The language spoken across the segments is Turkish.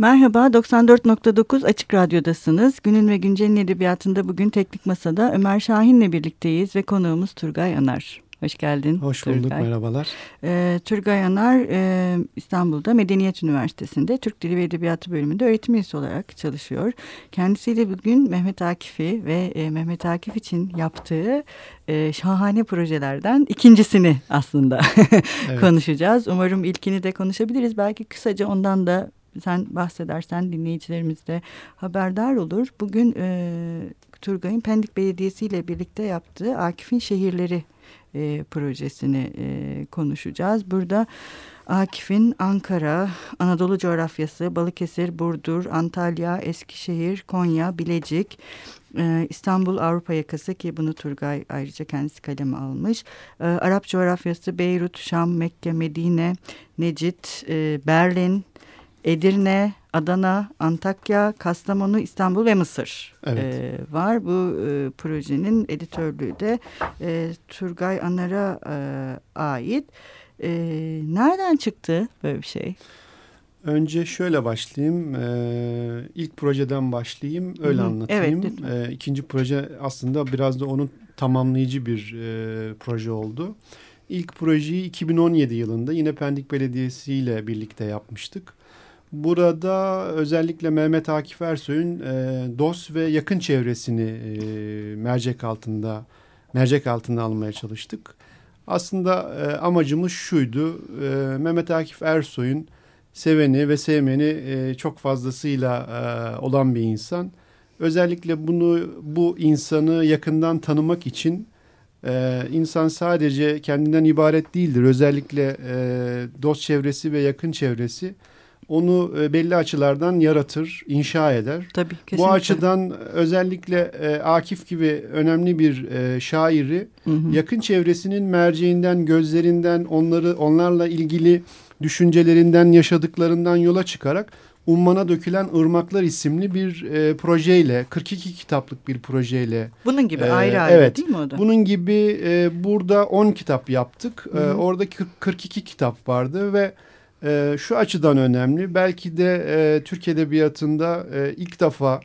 Merhaba, 94.9 Açık Radyo'dasınız. Günün ve Güncel'in edebiyatında bugün Teknik Masa'da Ömer Şahin'le birlikteyiz ve konuğumuz Turgay Anar. Hoş geldin. Hoş bulduk, Turgay. merhabalar. Ee, Turgay Anar e, İstanbul'da Medeniyet Üniversitesi'nde Türk Dili ve Edebiyatı bölümünde öğretim üyesi olarak çalışıyor. Kendisiyle bugün Mehmet Akif'i ve e, Mehmet Akif için yaptığı e, şahane projelerden ikincisini aslında konuşacağız. Umarım ilkini de konuşabiliriz. Belki kısaca ondan da sen bahsedersen dinleyicilerimiz de haberdar olur. Bugün e, Turgay'ın Pendik Belediyesi ile birlikte yaptığı Akif'in Şehirleri e, projesini e, konuşacağız. Burada Akif'in Ankara, Anadolu coğrafyası, Balıkesir, Burdur, Antalya, Eskişehir, Konya, Bilecik, e, İstanbul Avrupa yakası ki bunu Turgay ayrıca kendisi kaleme almış. E, Arap coğrafyası, Beyrut, Şam, Mekke, Medine, Necit, e, Berlin, Edirne, Adana, Antakya, Kastamonu, İstanbul ve Mısır evet. e, var. Bu e, projenin editörlüğü de e, Turgay Anar'a e, ait. E, nereden çıktı böyle bir şey? Önce şöyle başlayayım. Ee, ilk projeden başlayayım. Öyle Hı -hı. anlatayım. Evet, ee, ikinci proje aslında biraz da onun tamamlayıcı bir e, proje oldu. İlk projeyi 2017 yılında yine Pendik Belediyesi ile birlikte yapmıştık. Burada özellikle Mehmet Akif Ersoy'un e, dost ve yakın çevresini e, mercek altında mercek altında almaya çalıştık. Aslında e, amacımız şuydu. E, Mehmet Akif Ersoy'un seveni ve sevmeni e, çok fazlasıyla e, olan bir insan. Özellikle bunu bu insanı yakından tanımak için e, insan sadece kendinden ibaret değildir. Özellikle e, dost çevresi ve yakın çevresi onu e, belli açılardan yaratır, inşa eder. Tabii, kesinlikle. Bu açıdan özellikle e, Akif gibi önemli bir e, şairi hı hı. yakın çevresinin merceğinden, gözlerinden, onları onlarla ilgili düşüncelerinden, yaşadıklarından yola çıkarak Ummana Dökülen Irmaklar isimli bir e, projeyle, 42 kitaplık bir projeyle. Bunun gibi e, ayrı ayrı evet, değil mi o da? Bunun gibi e, burada 10 kitap yaptık. Hı hı. E, orada 42 kitap vardı ve e, şu açıdan önemli. Belki de e, Türk Edebiyatı'nda e, ilk defa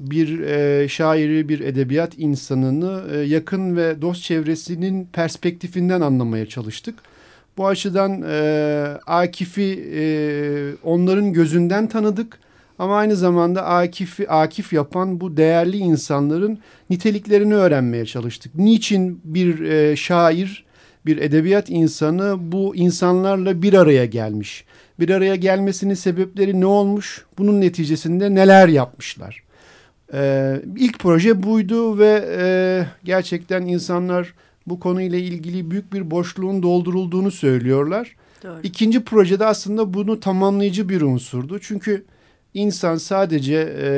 bir e, şairi, bir edebiyat insanını e, yakın ve dost çevresinin perspektifinden anlamaya çalıştık. Bu açıdan e, Akif'i e, onların gözünden tanıdık. Ama aynı zamanda Akif'i Akif yapan bu değerli insanların niteliklerini öğrenmeye çalıştık. Niçin bir e, şair bir edebiyat insanı bu insanlarla bir araya gelmiş. Bir araya gelmesinin sebepleri ne olmuş? Bunun neticesinde neler yapmışlar? Ee, ilk proje buydu ve e, gerçekten insanlar bu konuyla ilgili büyük bir boşluğun doldurulduğunu söylüyorlar. Doğru. İkinci projede aslında bunu tamamlayıcı bir unsurdu. Çünkü insan sadece e,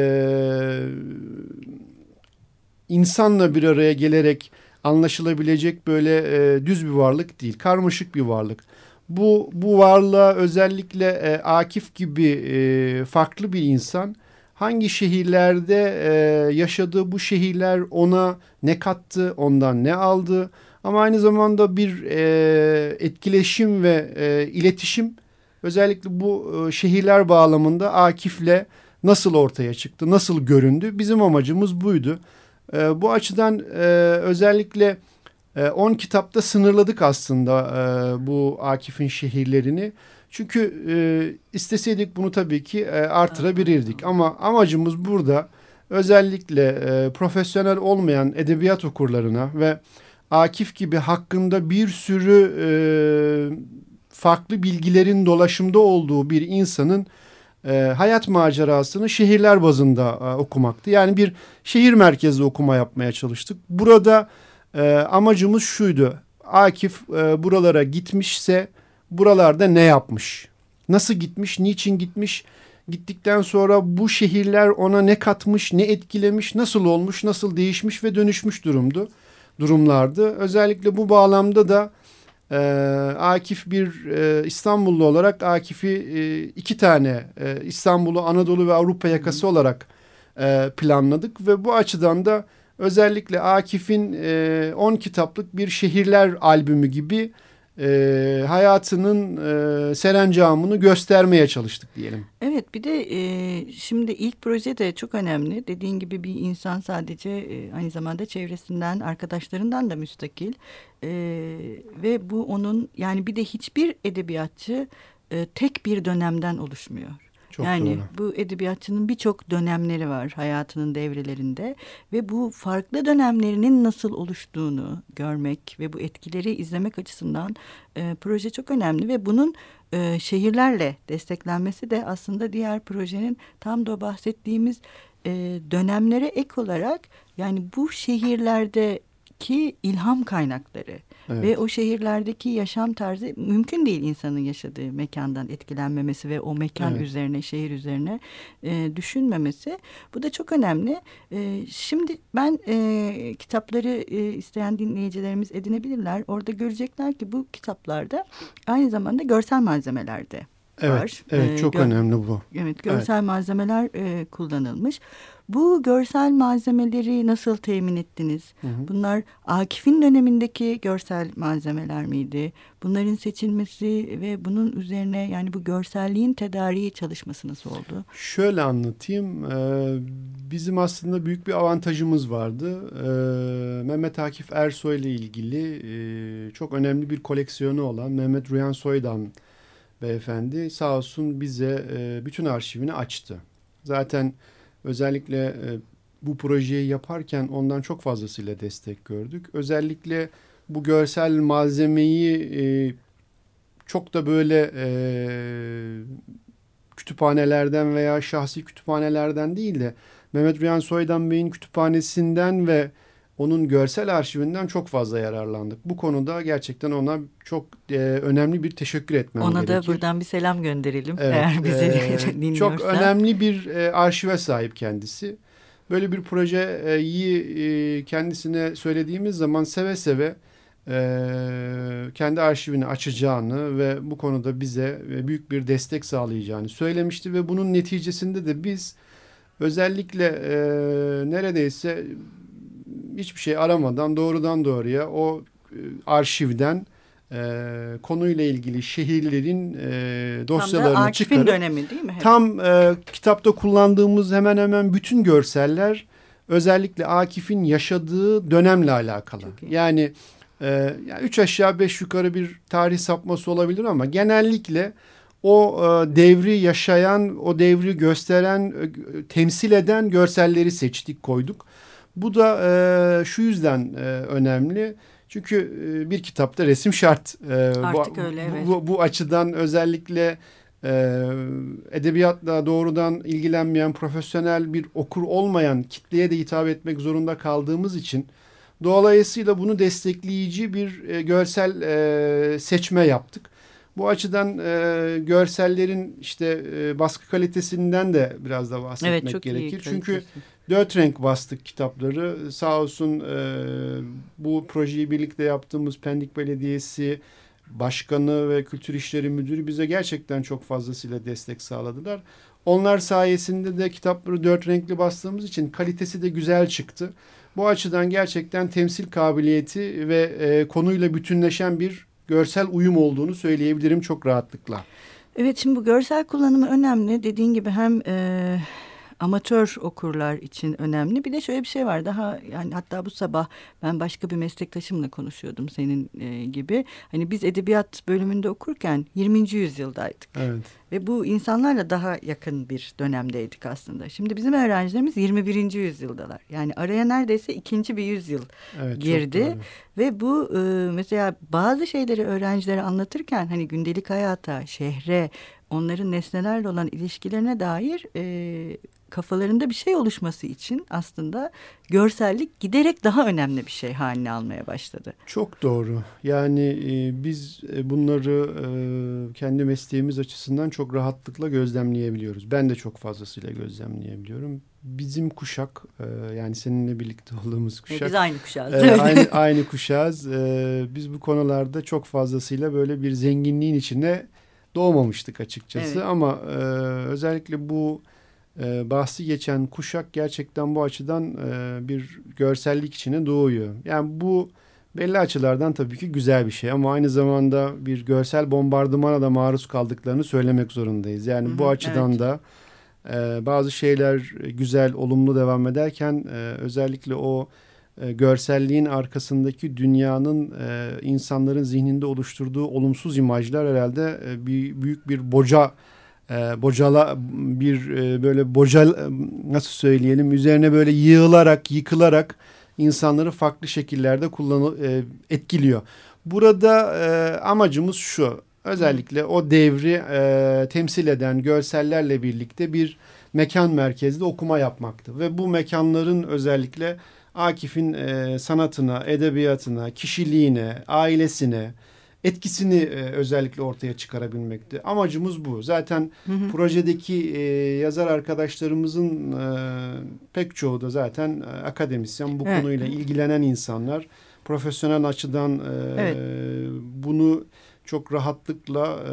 insanla bir araya gelerek anlaşılabilecek böyle e, düz bir varlık değil. Karmaşık bir varlık. Bu, bu varlığa özellikle e, Akif gibi e, farklı bir insan hangi şehirlerde e, yaşadığı bu şehirler ona ne kattı, ondan ne aldı ama aynı zamanda bir e, etkileşim ve e, iletişim özellikle bu e, şehirler bağlamında Akif'le nasıl ortaya çıktı, nasıl göründü bizim amacımız buydu. E, bu açıdan e, özellikle 10 e, kitapta sınırladık aslında e, bu Akif'in şehirlerini. Çünkü e, isteseydik bunu tabii ki e, artırabilirdik. Ama amacımız burada özellikle e, profesyonel olmayan edebiyat okurlarına ve Akif gibi hakkında bir sürü e, farklı bilgilerin dolaşımda olduğu bir insanın e, hayat macerasını şehirler bazında e, okumaktı. Yani bir şehir merkezli okuma yapmaya çalıştık. Burada e, amacımız şuydu. Akif e, buralara gitmişse buralarda ne yapmış? Nasıl gitmiş? Niçin gitmiş? Gittikten sonra bu şehirler ona ne katmış, ne etkilemiş, nasıl olmuş, nasıl değişmiş ve dönüşmüş durumdu, durumlardı. Özellikle bu bağlamda da e, Akif bir e, İstanbullu olarak Akif'i e, iki tane e, İstanbul'u Anadolu ve Avrupa yakası olarak e, planladık ve bu açıdan da özellikle Akif'in 10 e, kitaplık bir şehirler albümü gibi e, hayatının e, serencamını göstermeye çalıştık diyelim. Evet bir de e, şimdi ilk proje de çok önemli. Dediğin gibi bir insan sadece e, aynı zamanda çevresinden, arkadaşlarından da müstakil. E, ve bu onun yani bir de hiçbir edebiyatçı e, tek bir dönemden oluşmuyor. Çok yani doğru. bu edebiyatçının birçok dönemleri var hayatının devrelerinde ve bu farklı dönemlerinin nasıl oluştuğunu görmek ve bu etkileri izlemek açısından e, proje çok önemli ve bunun e, şehirlerle desteklenmesi de aslında diğer projenin tam da bahsettiğimiz e, dönemlere ek olarak yani bu şehirlerdeki ilham kaynakları Evet. Ve o şehirlerdeki yaşam tarzı mümkün değil insanın yaşadığı mekandan etkilenmemesi ve o mekan evet. üzerine, şehir üzerine e, düşünmemesi. Bu da çok önemli. E, şimdi ben e, kitapları e, isteyen dinleyicilerimiz edinebilirler. Orada görecekler ki bu kitaplarda aynı zamanda görsel malzemeler de evet, var. Evet, ee, çok önemli bu. Evet, görsel evet. malzemeler e, kullanılmış. Bu görsel malzemeleri nasıl temin ettiniz? Hı hı. Bunlar Akif'in dönemindeki görsel malzemeler miydi? Bunların seçilmesi ve bunun üzerine yani bu görselliğin tedariği çalışması nasıl oldu? Şöyle anlatayım. Ee, bizim aslında büyük bir avantajımız vardı. Ee, Mehmet Akif Ersoy ile ilgili e, çok önemli bir koleksiyonu olan Mehmet Rüyan Soydan beyefendi sağ olsun bize e, bütün arşivini açtı. Zaten özellikle e, bu projeyi yaparken ondan çok fazlasıyla destek gördük. Özellikle bu görsel malzemeyi e, çok da böyle e, kütüphanelerden veya şahsi kütüphanelerden değil de Mehmet Rüyan Soydan Bey'in kütüphanesinden ve onun görsel arşivinden çok fazla yararlandık. Bu konuda gerçekten ona çok e, önemli bir teşekkür etmem ona gerekir. Ona da buradan bir selam gönderelim evet, eğer bizi e, dinliyorsa. Çok önemli bir e, arşive sahip kendisi. Böyle bir projeyi e, kendisine söylediğimiz zaman seve seve e, kendi arşivini açacağını ve bu konuda bize e, büyük bir destek sağlayacağını söylemişti ve bunun neticesinde de biz özellikle e, neredeyse hiçbir şey aramadan doğrudan doğruya o e, arşivden e, konuyla ilgili şehirlerin e, dosyalarını tam da çıkarıp dönemi değil mi? Tam e, kitapta kullandığımız hemen hemen bütün görseller özellikle Akif'in yaşadığı dönemle alakalı. Yani e, yani üç aşağı beş yukarı bir tarih sapması olabilir ama genellikle o e, devri yaşayan, o devri gösteren, e, temsil eden görselleri seçtik, koyduk. Bu da e, şu yüzden e, önemli. Çünkü e, bir kitapta resim şart. E, Artık bu, öyle evet. Bu, bu açıdan özellikle e, edebiyatla doğrudan ilgilenmeyen profesyonel bir okur olmayan kitleye de hitap etmek zorunda kaldığımız için dolayısıyla bunu destekleyici bir e, görsel e, seçme yaptık. Bu açıdan e, görsellerin işte e, baskı kalitesinden de biraz da bahsetmek evet, çok gerekir. Iyi, Çünkü dört renk bastık kitapları. Sağ olsun e, bu projeyi birlikte yaptığımız Pendik Belediyesi Başkanı ve Kültür İşleri Müdürü bize gerçekten çok fazlasıyla destek sağladılar. Onlar sayesinde de kitapları dört renkli bastığımız için kalitesi de güzel çıktı. Bu açıdan gerçekten temsil kabiliyeti ve e, konuyla bütünleşen bir görsel uyum olduğunu söyleyebilirim çok rahatlıkla. Evet şimdi bu görsel kullanımı önemli. Dediğin gibi hem e, amatör okurlar için önemli. Bir de şöyle bir şey var daha yani hatta bu sabah ben başka bir meslektaşımla konuşuyordum senin e, gibi. Hani biz edebiyat bölümünde okurken 20. yüzyıldaydık. Evet. Ve bu insanlarla daha yakın bir dönemdeydik aslında. Şimdi bizim öğrencilerimiz 21. yüzyıldalar. Yani araya neredeyse ikinci bir yüzyıl evet, girdi. Ve bu e, mesela bazı şeyleri öğrencilere anlatırken hani gündelik hayata, şehre, onların nesnelerle olan ilişkilerine dair e, kafalarında bir şey oluşması için aslında görsellik giderek daha önemli bir şey haline almaya başladı. Çok doğru. Yani e, biz e, bunları e, kendi mesleğimiz açısından çok rahatlıkla gözlemleyebiliyoruz. Ben de çok fazlasıyla gözlemleyebiliyorum. Bizim kuşak e, yani seninle birlikte olduğumuz kuşak. biz aynı kuşağız. E, aynı, aynı kuşağız. E, biz bu konularda çok fazlasıyla böyle bir zenginliğin içinde doğmamıştık açıkçası. Evet. Ama e, özellikle bu e, bahsi geçen kuşak gerçekten bu açıdan e, bir görsellik içine doğuyor. Yani bu belli açılardan tabii ki güzel bir şey ama aynı zamanda bir görsel bombardımana da maruz kaldıklarını söylemek zorundayız. Yani Hı-hı, bu açıdan evet. da e, bazı şeyler güzel, olumlu devam ederken e, özellikle o e, görselliğin arkasındaki dünyanın e, insanların zihninde oluşturduğu olumsuz imajlar herhalde e, bir büyük bir boca e, bocala bir e, böyle bocal nasıl söyleyelim üzerine böyle yığılarak yıkılarak insanları farklı şekillerde kullanı e, etkiliyor. Burada e, amacımız şu özellikle o devri e, temsil eden görsellerle birlikte bir mekan merkezli okuma yapmaktı ve bu mekanların özellikle Akif'in e, sanatına, edebiyatına, kişiliğine, ailesine etkisini e, özellikle ortaya çıkarabilmekti. Amacımız bu. Zaten hı hı. projedeki e, yazar arkadaşlarımızın e, pek çoğu da zaten e, akademisyen, bu evet. konuyla ilgilenen insanlar. Profesyonel açıdan e, evet. bunu çok rahatlıkla e,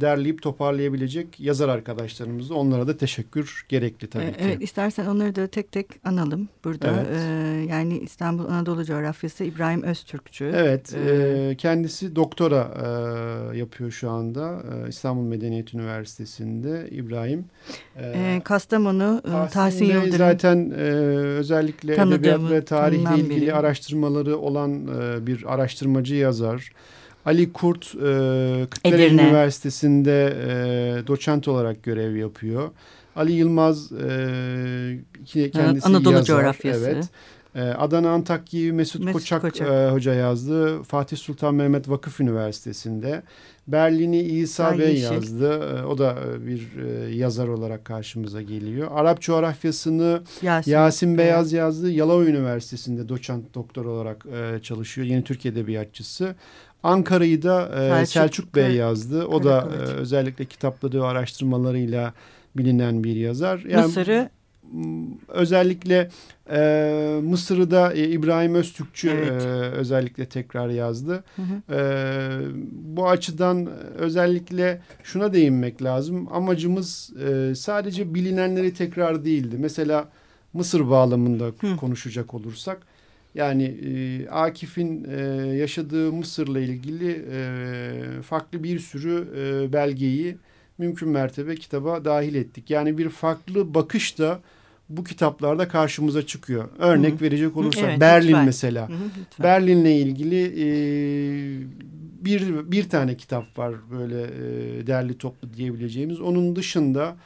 derleyip toparlayabilecek yazar arkadaşlarımız. Onlara da teşekkür gerekli tabii ki. Evet istersen onları da tek tek analım burada. Evet. E, yani İstanbul Anadolu Coğrafyası İbrahim Öztürkçü. Evet ee, e, kendisi doktora e, yapıyor şu anda e, İstanbul Medeniyet Üniversitesi'nde İbrahim. E, e, Kastamonu e, Tahsin Yıldırım. Zaten e, özellikle edebiyat ve tarihle ilgili biri. araştırmaları olan e, bir araştırmacı yazar. Ali Kurt e, Kırklareli Üniversitesi'nde e, doçent olarak görev yapıyor. Ali Yılmaz e, kendisi Anadolu yazar. coğrafyası. Evet. E, Adana Antakya Mesut, Mesut Koçak, Koçak. E, hoca yazdı. Fatih Sultan Mehmet Vakıf Üniversitesi'nde. Berlin'i İsa Bey yazdı. E, o da e, bir e, yazar olarak karşımıza geliyor. Arap coğrafyasını Yasin, Yasin Beyaz yazdı. Yalova Üniversitesi'nde doçent doktor olarak e, çalışıyor. Yeni Türk Edebiyatçısı. Ankara'yı da e, Selçuk, Selçuk Bey yazdı. O da e, özellikle kitapları ve araştırmalarıyla bilinen bir yazar. Yani, Mısır'ı özellikle e, Mısır'ı da e, İbrahim Öztürkçü evet. e, özellikle tekrar yazdı. Hı hı. E, bu açıdan özellikle şuna değinmek lazım. Amacımız e, sadece bilinenleri tekrar değildi. Mesela Mısır bağlamında hı. konuşacak olursak yani e, Akif'in e, yaşadığı Mısır'la ilgili e, farklı bir sürü e, belgeyi mümkün mertebe kitaba dahil ettik. Yani bir farklı bakış da bu kitaplarda karşımıza çıkıyor. Örnek Hı verecek olursak evet, Berlin lütfen. mesela. Hı -hı, Berlin'le ilgili e, bir bir tane kitap var böyle e, derli toplu diyebileceğimiz. Onun dışında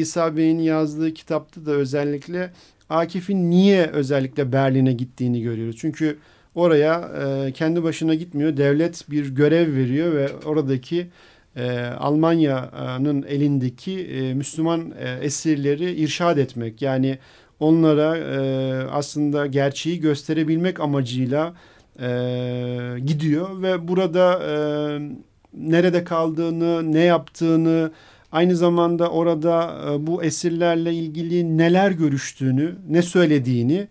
İsa Bey'in yazdığı kitapta da özellikle Akif'in niye özellikle Berlin'e gittiğini görüyoruz. Çünkü oraya e, kendi başına gitmiyor. Devlet bir görev veriyor ve oradaki e, Almanya'nın elindeki e, Müslüman e, esirleri irşad etmek. Yani onlara e, aslında gerçeği gösterebilmek amacıyla e, gidiyor ve burada e, nerede kaldığını, ne yaptığını, Aynı zamanda orada e, bu esirlerle ilgili neler görüştüğünü, ne söylediğini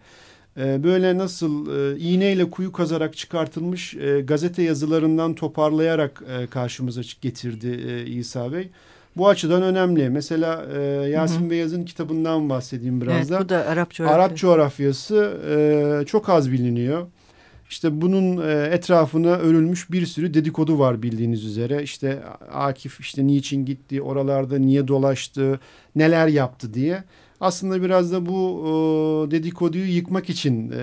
e, böyle nasıl e, iğneyle kuyu kazarak çıkartılmış gazete yazılarından toparlayarak karşımıza getirdi İsa Bey. Bu açıdan önemli. Mesela Yasin hı hı. Beyaz'ın kitabından bahsedeyim biraz evet, da. Bu da Arap coğrafyası. Arap coğrafyası çok az biliniyor. İşte bunun e, etrafına örülmüş bir sürü dedikodu var bildiğiniz üzere. İşte Akif işte niçin gitti, oralarda niye dolaştı, neler yaptı diye. Aslında biraz da bu dedikoduyu yıkmak için e,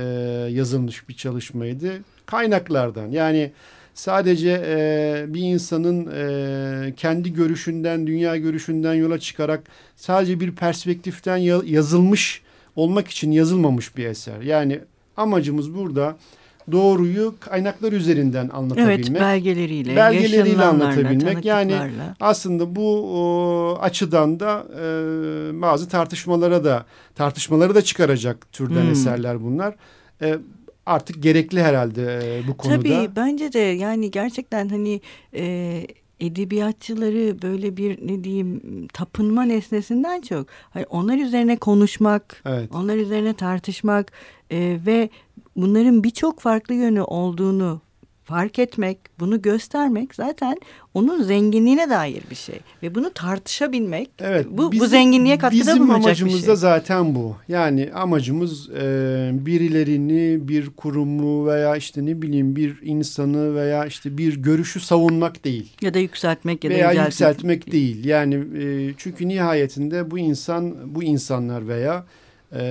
yazılmış bir çalışmaydı. Kaynaklardan yani sadece e, bir insanın kendi görüşünden, dünya görüşünden yola çıkarak sadece bir perspektiften yazılmış olmak için yazılmamış bir eser. Yani amacımız burada doğruyu kaynaklar üzerinden anlatabilmek. Evet belgeleriyle, belgeleriyle anlatabilmek. Yani aslında bu o, açıdan da e, bazı tartışmalara da tartışmaları da çıkaracak türden hmm. eserler bunlar. E, artık gerekli herhalde e, bu konuda. Tabii bence de yani gerçekten hani e, edebiyatçıları böyle bir ne diyeyim tapınma nesnesinden çok hani onlar üzerine konuşmak, evet. onlar üzerine tartışmak e, ve bunların birçok farklı yönü olduğunu fark etmek, bunu göstermek zaten onun zenginliğine dair bir şey. Ve bunu tartışabilmek evet, bu, bizim, bu zenginliğe katkıda bulunacak bir şey. Bizim amacımız da zaten bu. Yani amacımız e, birilerini, bir kurumu veya işte ne bileyim bir insanı veya işte bir görüşü savunmak değil. Ya da yükseltmek ya da veya yükseltmek değil. Yani e, çünkü nihayetinde bu insan, bu insanlar veya e,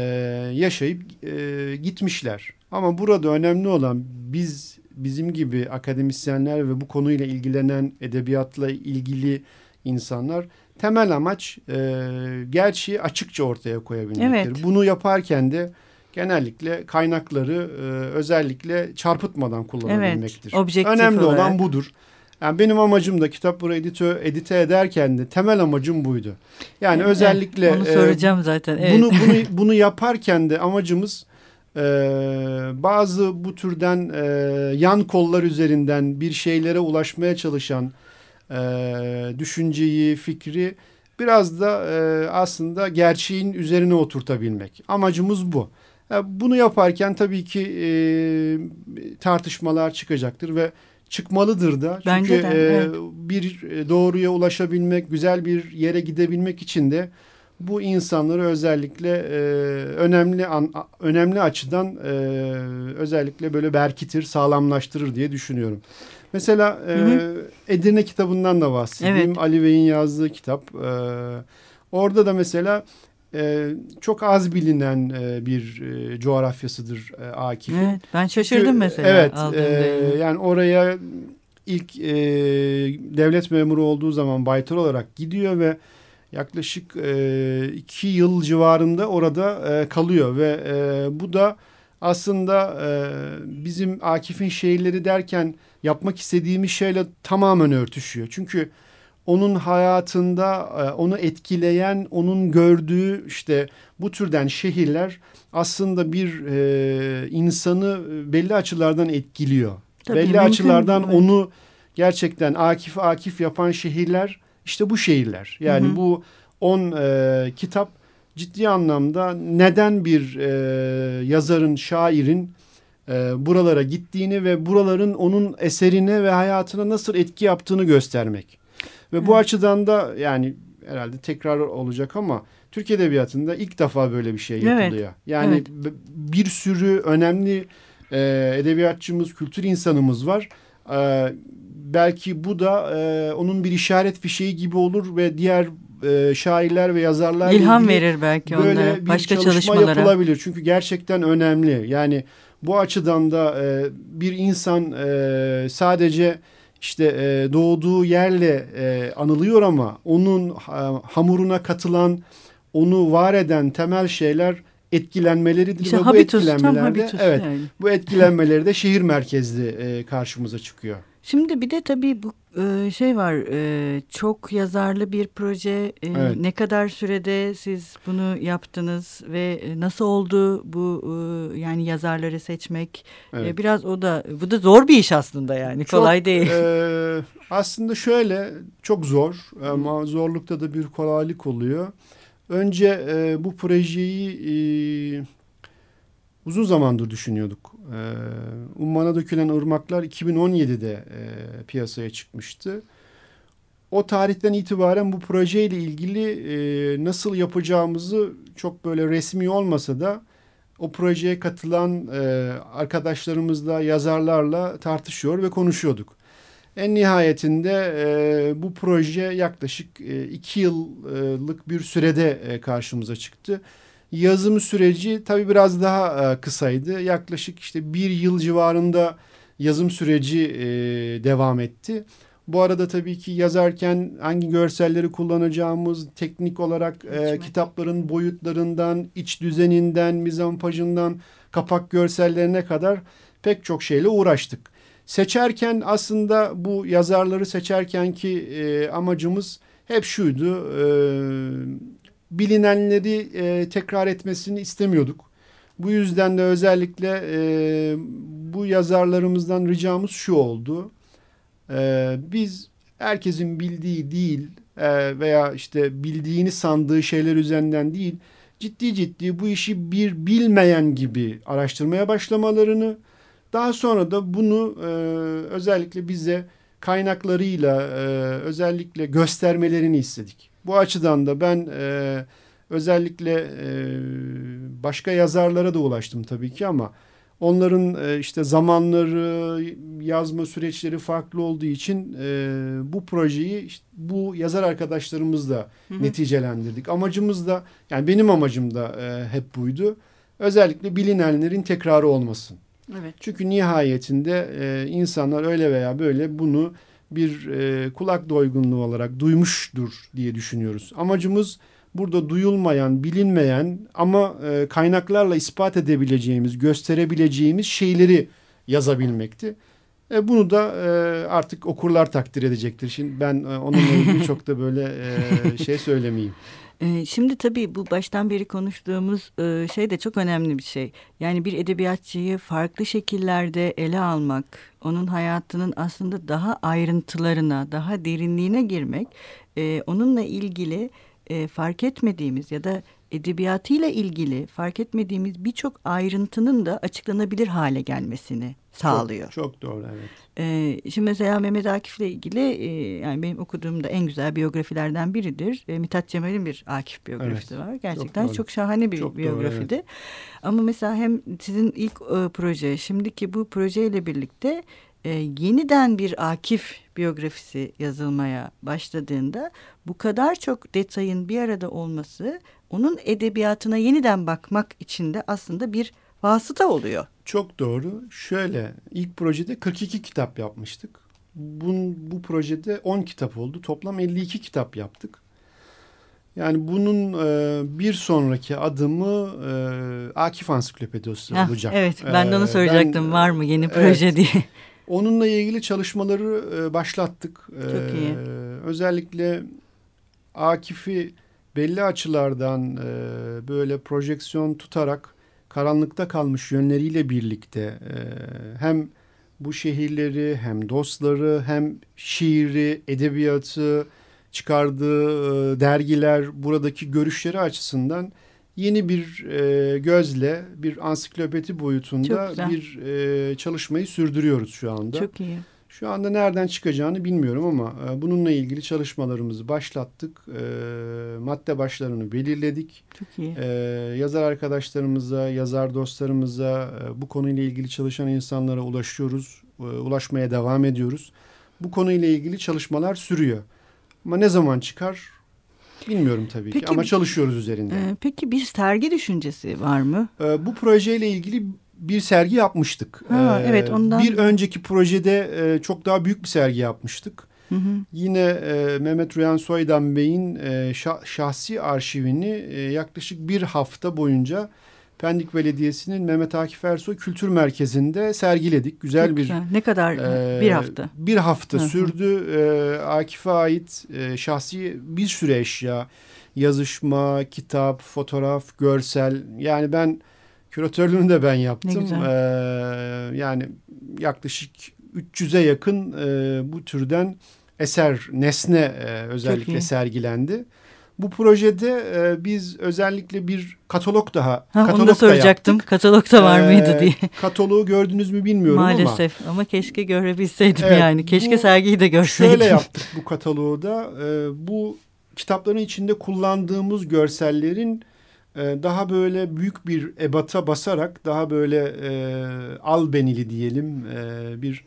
yaşayıp e, gitmişler. Ama burada önemli olan biz bizim gibi akademisyenler ve bu konuyla ilgilenen edebiyatla ilgili insanlar temel amaç e, gerçeği açıkça ortaya koyabilmektir. Evet. Bunu yaparken de genellikle kaynakları e, özellikle çarpıtmadan kullanabilmektir. Evet, Önemli olarak. olan budur. Yani benim amacım da kitapları editö, edite ederken de temel amacım buydu. Yani evet, özellikle onu soracağım e, zaten. Evet. Bunu bunu bunu yaparken de amacımız e, bazı bu türden e, yan kollar üzerinden bir şeylere ulaşmaya çalışan e, düşünceyi, fikri biraz da e, aslında gerçeğin üzerine oturtabilmek. Amacımız bu. E, bunu yaparken tabii ki e, tartışmalar çıkacaktır ve çıkmalıdır da. Çünkü Bence de, e, evet. bir doğruya ulaşabilmek, güzel bir yere gidebilmek için de bu insanları özellikle e, önemli an, önemli açıdan e, özellikle böyle berkitir, sağlamlaştırır diye düşünüyorum. Mesela e, hı hı. Edirne kitabından da bahsedeyim. Evet. Ali Bey'in yazdığı kitap. E, orada da mesela e, çok az bilinen e, bir e, coğrafyasıdır e, Akif'in. Evet, ben şaşırdım Çünkü, mesela. Evet, e, yani oraya ilk e, devlet memuru olduğu zaman baytar olarak gidiyor ve yaklaşık e, iki yıl civarında orada e, kalıyor ve e, bu da aslında e, bizim Akif'in şehirleri derken yapmak istediğimiz şeyle tamamen örtüşüyor. Çünkü onun hayatında e, onu etkileyen, onun gördüğü işte bu türden şehirler aslında bir e, insanı belli açılardan etkiliyor. Tabii, belli açılardan evet. onu gerçekten Akif Akif yapan şehirler işte bu şehirler. Yani hı hı. bu on e, kitap ciddi anlamda neden bir e, yazarın, şairin e, buralara gittiğini ve buraların onun eserine ve hayatına nasıl etki yaptığını göstermek. Ve bu açıdan da yani herhalde tekrar olacak ama Türk Edebiyatı'nda ilk defa böyle bir şey yapılıyor. Evet. Yani evet. bir sürü önemli e, edebiyatçımız, kültür insanımız var. E, belki bu da e, onun bir işaret fişeği gibi olur ve diğer e, şairler ve yazarlar ilham verir belki böyle onlara bir başka çalışma çalışmalara yapılabilir. Çünkü gerçekten önemli. Yani bu açıdan da e, bir insan e, sadece işte e, doğduğu yerle e, anılıyor ama onun ha, hamuruna katılan, onu var eden temel şeyler etkilenmeleridir işte ve habitus, bu etkilenmelerde habitus evet yani. bu etkilenmeleri de şehir merkezli e, karşımıza çıkıyor. Şimdi bir de tabii bu e, şey var e, çok yazarlı bir proje e, evet. ne kadar sürede siz bunu yaptınız ve nasıl oldu bu yani yazarları seçmek evet. biraz o da bu da zor bir iş aslında yani çok, kolay değil. E, aslında şöyle çok zor ama zorlukta da bir kolaylık oluyor. Önce e, bu projeyi e, uzun zamandır düşünüyorduk. E, Umman'a dökülen ırmaklar 2017'de e, piyasaya çıkmıştı. O tarihten itibaren bu projeyle ilgili e, nasıl yapacağımızı çok böyle resmi olmasa da o projeye katılan e, arkadaşlarımızla, yazarlarla tartışıyor ve konuşuyorduk. En nihayetinde e, bu proje yaklaşık e, iki yıllık bir sürede e, karşımıza çıktı. Yazım süreci tabii biraz daha e, kısaydı. Yaklaşık işte bir yıl civarında yazım süreci e, devam etti. Bu arada tabii ki yazarken hangi görselleri kullanacağımız, teknik olarak e, kitapların boyutlarından, iç düzeninden, mizampajından, kapak görsellerine kadar pek çok şeyle uğraştık. Seçerken aslında bu yazarları seçerken ki e, amacımız hep şuydu. E, bilinenleri e, tekrar etmesini istemiyorduk. Bu yüzden de özellikle e, bu yazarlarımızdan ricamız şu oldu. E, biz herkesin bildiği değil e, veya işte bildiğini sandığı şeyler üzerinden değil, ciddi ciddi bu işi bir bilmeyen gibi araştırmaya başlamalarını Daha sonra da bunu e, özellikle bize kaynaklarıyla e, özellikle göstermelerini istedik. Bu açıdan da ben e, özellikle e, başka yazarlara da ulaştım tabii ki ama onların e, işte zamanları, yazma süreçleri farklı olduğu için e, bu projeyi işte bu yazar arkadaşlarımızla hı hı. neticelendirdik. Amacımız da yani benim amacım da e, hep buydu. Özellikle bilinenlerin tekrarı olmasın. Evet. Çünkü nihayetinde e, insanlar öyle veya böyle bunu bir e, kulak doygunluğu olarak duymuştur diye düşünüyoruz. Amacımız burada duyulmayan, bilinmeyen ama e, kaynaklarla ispat edebileceğimiz, gösterebileceğimiz şeyleri yazabilmekti. E, bunu da e, artık okurlar takdir edecektir. Şimdi ben e, onunla ilgili çok da böyle e, şey söylemeyeyim. E, şimdi tabii bu baştan beri konuştuğumuz e, şey de çok önemli bir şey. Yani bir edebiyatçıyı farklı şekillerde ele almak, onun hayatının aslında daha ayrıntılarına, daha derinliğine girmek, e, onunla ilgili e, fark etmediğimiz ya da edebiyatıyla ilgili fark etmediğimiz birçok ayrıntının da açıklanabilir hale gelmesini sağlıyor. Çok, çok doğru evet. Ee, şimdi mesela Mehmet Akif'le ilgili e, yani benim okuduğumda en güzel biyografilerden biridir. E, Mithat Cemal'in bir Akif biyografisi evet, var. Gerçekten çok, çok şahane bir çok biyografidi. Doğru, evet. Ama mesela hem sizin ilk e, proje şimdiki bu projeyle birlikte e, yeniden bir Akif biyografisi yazılmaya başladığında bu kadar çok detayın bir arada olması onun edebiyatına yeniden bakmak için de aslında bir vasıta oluyor. Çok doğru. Şöyle ilk projede 42 kitap yapmıştık. Bun, bu projede 10 kitap oldu. Toplam 52 kitap yaptık. Yani bunun e, bir sonraki adımı e, Akif Ansiklopedisi olacak. Evet ben de onu e, soracaktım ben, var mı yeni proje evet, diye. Onunla ilgili çalışmaları e, başlattık. Çok e, iyi. Özellikle Akif'i belli açılardan e, böyle projeksiyon tutarak karanlıkta kalmış yönleriyle birlikte hem bu şehirleri hem dostları hem şiiri, edebiyatı çıkardığı dergiler buradaki görüşleri açısından yeni bir e, gözle bir ansiklopedi boyutunda bir e, çalışmayı sürdürüyoruz şu anda. Çok iyi. Şu anda nereden çıkacağını bilmiyorum ama e, bununla ilgili çalışmalarımızı başlattık. E, madde başlarını belirledik. Çok iyi. E, yazar arkadaşlarımıza, yazar dostlarımıza, e, bu konuyla ilgili çalışan insanlara ulaşıyoruz. E, ulaşmaya devam ediyoruz. Bu konuyla ilgili çalışmalar sürüyor. Ama ne zaman çıkar Bilmiyorum tabii peki, ki ama çalışıyoruz üzerinde. E, peki bir sergi düşüncesi var mı? E, bu projeyle ilgili bir sergi yapmıştık. Ha, ee, evet ondan. Bir önceki projede e, çok daha büyük bir sergi yapmıştık. Hı hı. Yine e, Mehmet Rüyan Soydan Bey'in e, şah, şahsi arşivini e, yaklaşık bir hafta boyunca Pendik Belediyesi'nin Mehmet Akif Ersoy Kültür Merkezi'nde sergiledik. Güzel Çok bir güzel. ne kadar e, bir hafta? Bir hafta Hı-hı. sürdü. E, Akif'e ait e, şahsi bir sürü eşya, yazışma, kitap, fotoğraf, görsel. Yani ben Küratörlüğünü de ben yaptım. Ee, yani yaklaşık 300'e yakın e, bu türden eser, nesne e, özellikle sergilendi. Bu projede e, biz özellikle bir katalog daha ha, katalog onu da soracaktım. Da katalog da var mıydı ee, diye. Kataloğu gördünüz mü bilmiyorum Maalesef. ama. Maalesef ama keşke görebilseydim evet, yani. Keşke bu, sergiyi de görseydim. Şöyle yaptık bu kataloğu da. E, bu kitapların içinde kullandığımız görsellerin ee, daha böyle büyük bir ebata basarak daha böyle e, albenili diyelim e, bir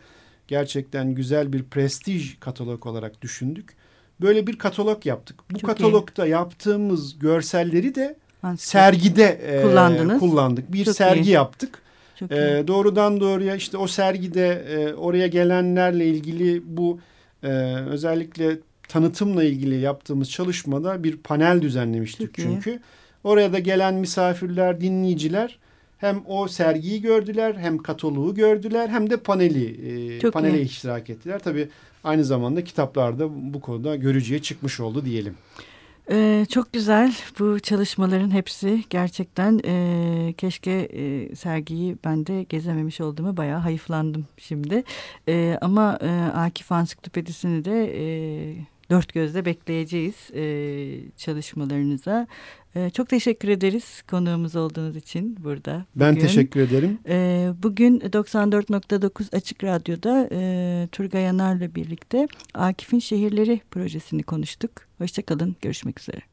gerçekten güzel bir prestij katalog olarak düşündük. Böyle bir katalog yaptık. Bu Çok katalogda iyi. yaptığımız görselleri de Anladım. sergide e, Kullandınız. kullandık. Bir Çok sergi iyi. yaptık. Çok e, doğrudan doğruya işte o sergide e, oraya gelenlerle ilgili bu e, özellikle tanıtımla ilgili yaptığımız çalışmada bir panel düzenlemiştik Çok çünkü. Iyi. Oraya da gelen misafirler, dinleyiciler hem o sergiyi gördüler, hem kataloğu gördüler, hem de paneli e, panele iyi. iştirak ettiler. Tabii aynı zamanda kitaplarda bu konuda görücüye çıkmış oldu diyelim. Ee, çok güzel bu çalışmaların hepsi gerçekten e, keşke e, sergiyi ben de gezememiş olduğumu bayağı hayıflandım şimdi. E, ama e, Akif Ansiklopedisini de e, dört gözle bekleyeceğiz e, çalışmalarınıza. E, çok teşekkür ederiz konuğumuz olduğunuz için burada. Ben teşekkür ederim. E, bugün 94.9 Açık Radyo'da e, Turgay Yanar'la birlikte Akif'in Şehirleri projesini konuştuk. Hoşçakalın, görüşmek üzere.